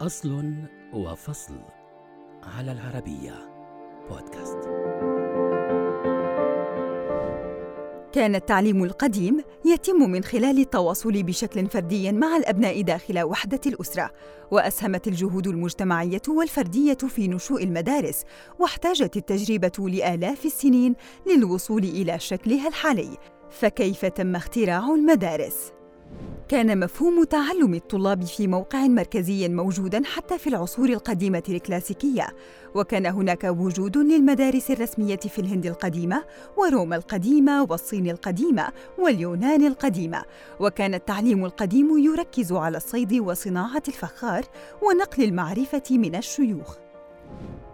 أصل وفصل على العربية بودكاست. كان التعليم القديم يتم من خلال التواصل بشكل فردي مع الأبناء داخل وحدة الأسرة وأسهمت الجهود المجتمعية والفردية في نشوء المدارس واحتاجت التجربة لآلاف السنين للوصول إلى شكلها الحالي فكيف تم اختراع المدارس؟ كان مفهوم تعلم الطلاب في موقع مركزي موجودا حتى في العصور القديمة الكلاسيكية. وكان هناك وجود للمدارس الرسمية في الهند القديمة وروما القديمة والصين القديمة واليونان القديمة. وكان التعليم القديم يركز على الصيد وصناعة الفخار ونقل المعرفة من الشيوخ.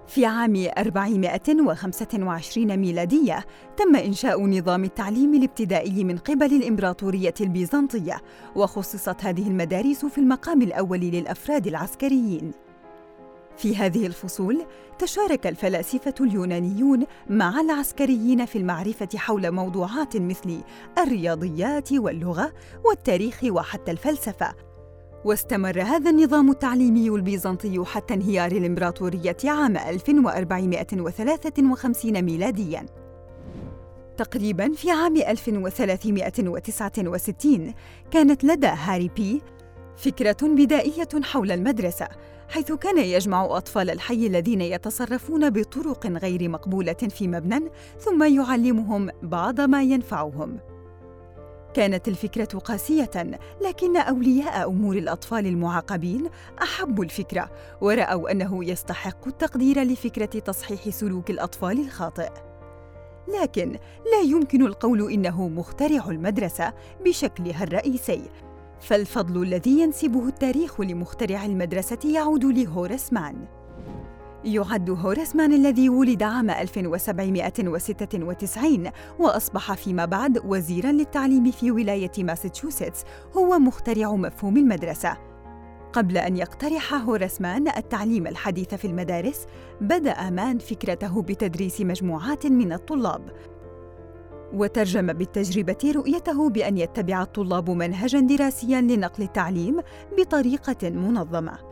في عام 425 ميلادية تم إنشاء نظام التعليم الابتدائي من قبل الإمبراطورية البيزنطية وخصصت هذه المدارس في المقام الأول للأفراد العسكريين. في هذه الفصول تشارك الفلاسفة اليونانيون مع العسكريين في المعرفة حول موضوعات مثل الرياضيات واللغة والتاريخ وحتى الفلسفة واستمر هذا النظام التعليمي البيزنطي حتى انهيار الإمبراطورية عام 1453 ميلادياً. تقريباً في عام 1369 كانت لدى هاري بي فكرة بدائية حول المدرسة، حيث كان يجمع أطفال الحي الذين يتصرفون بطرق غير مقبولة في مبنى ثم يعلمهم بعض ما ينفعهم. كانت الفكرة قاسية، لكن أولياء أمور الأطفال المعاقبين أحبوا الفكرة ورأوا أنه يستحق التقدير لفكرة تصحيح سلوك الأطفال الخاطئ. لكن لا يمكن القول إنه مخترع المدرسة بشكلها الرئيسي، فالفضل الذي ينسبه التاريخ لمخترع المدرسة يعود لهورس مان. يعد هورس مان الذي ولد عام 1796 وأصبح فيما بعد وزيراً للتعليم في ولاية ماساتشوستس هو مخترع مفهوم المدرسة. قبل أن يقترح هورس مان التعليم الحديث في المدارس، بدأ مان فكرته بتدريس مجموعات من الطلاب، وترجم بالتجربة رؤيته بأن يتبع الطلاب منهجاً دراسياً لنقل التعليم بطريقة منظمة.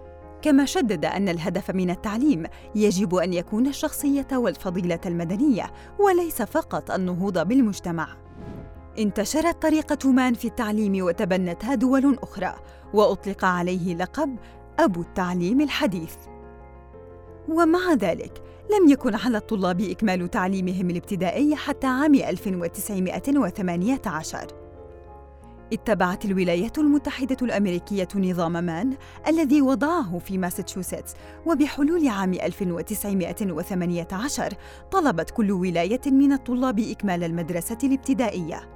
كما شدد أن الهدف من التعليم يجب أن يكون الشخصية والفضيلة المدنية وليس فقط النهوض بالمجتمع. انتشرت طريقة مان في التعليم وتبنتها دول أخرى، وأطلق عليه لقب أبو التعليم الحديث. ومع ذلك، لم يكن على الطلاب إكمال تعليمهم الابتدائي حتى عام 1918 اتبعت الولايات المتحدة الأمريكية نظام مان الذي وضعه في ماساتشوستس وبحلول عام 1918 طلبت كل ولاية من الطلاب إكمال المدرسة الابتدائية.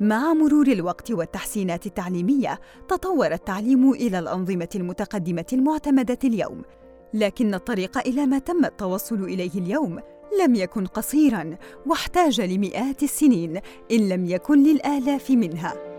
مع مرور الوقت والتحسينات التعليمية تطور التعليم إلى الأنظمة المتقدمة المعتمدة اليوم لكن الطريق إلى ما تم التوصل إليه اليوم لم يكن قصيرا واحتاج لمئات السنين إن لم يكن للآلاف منها.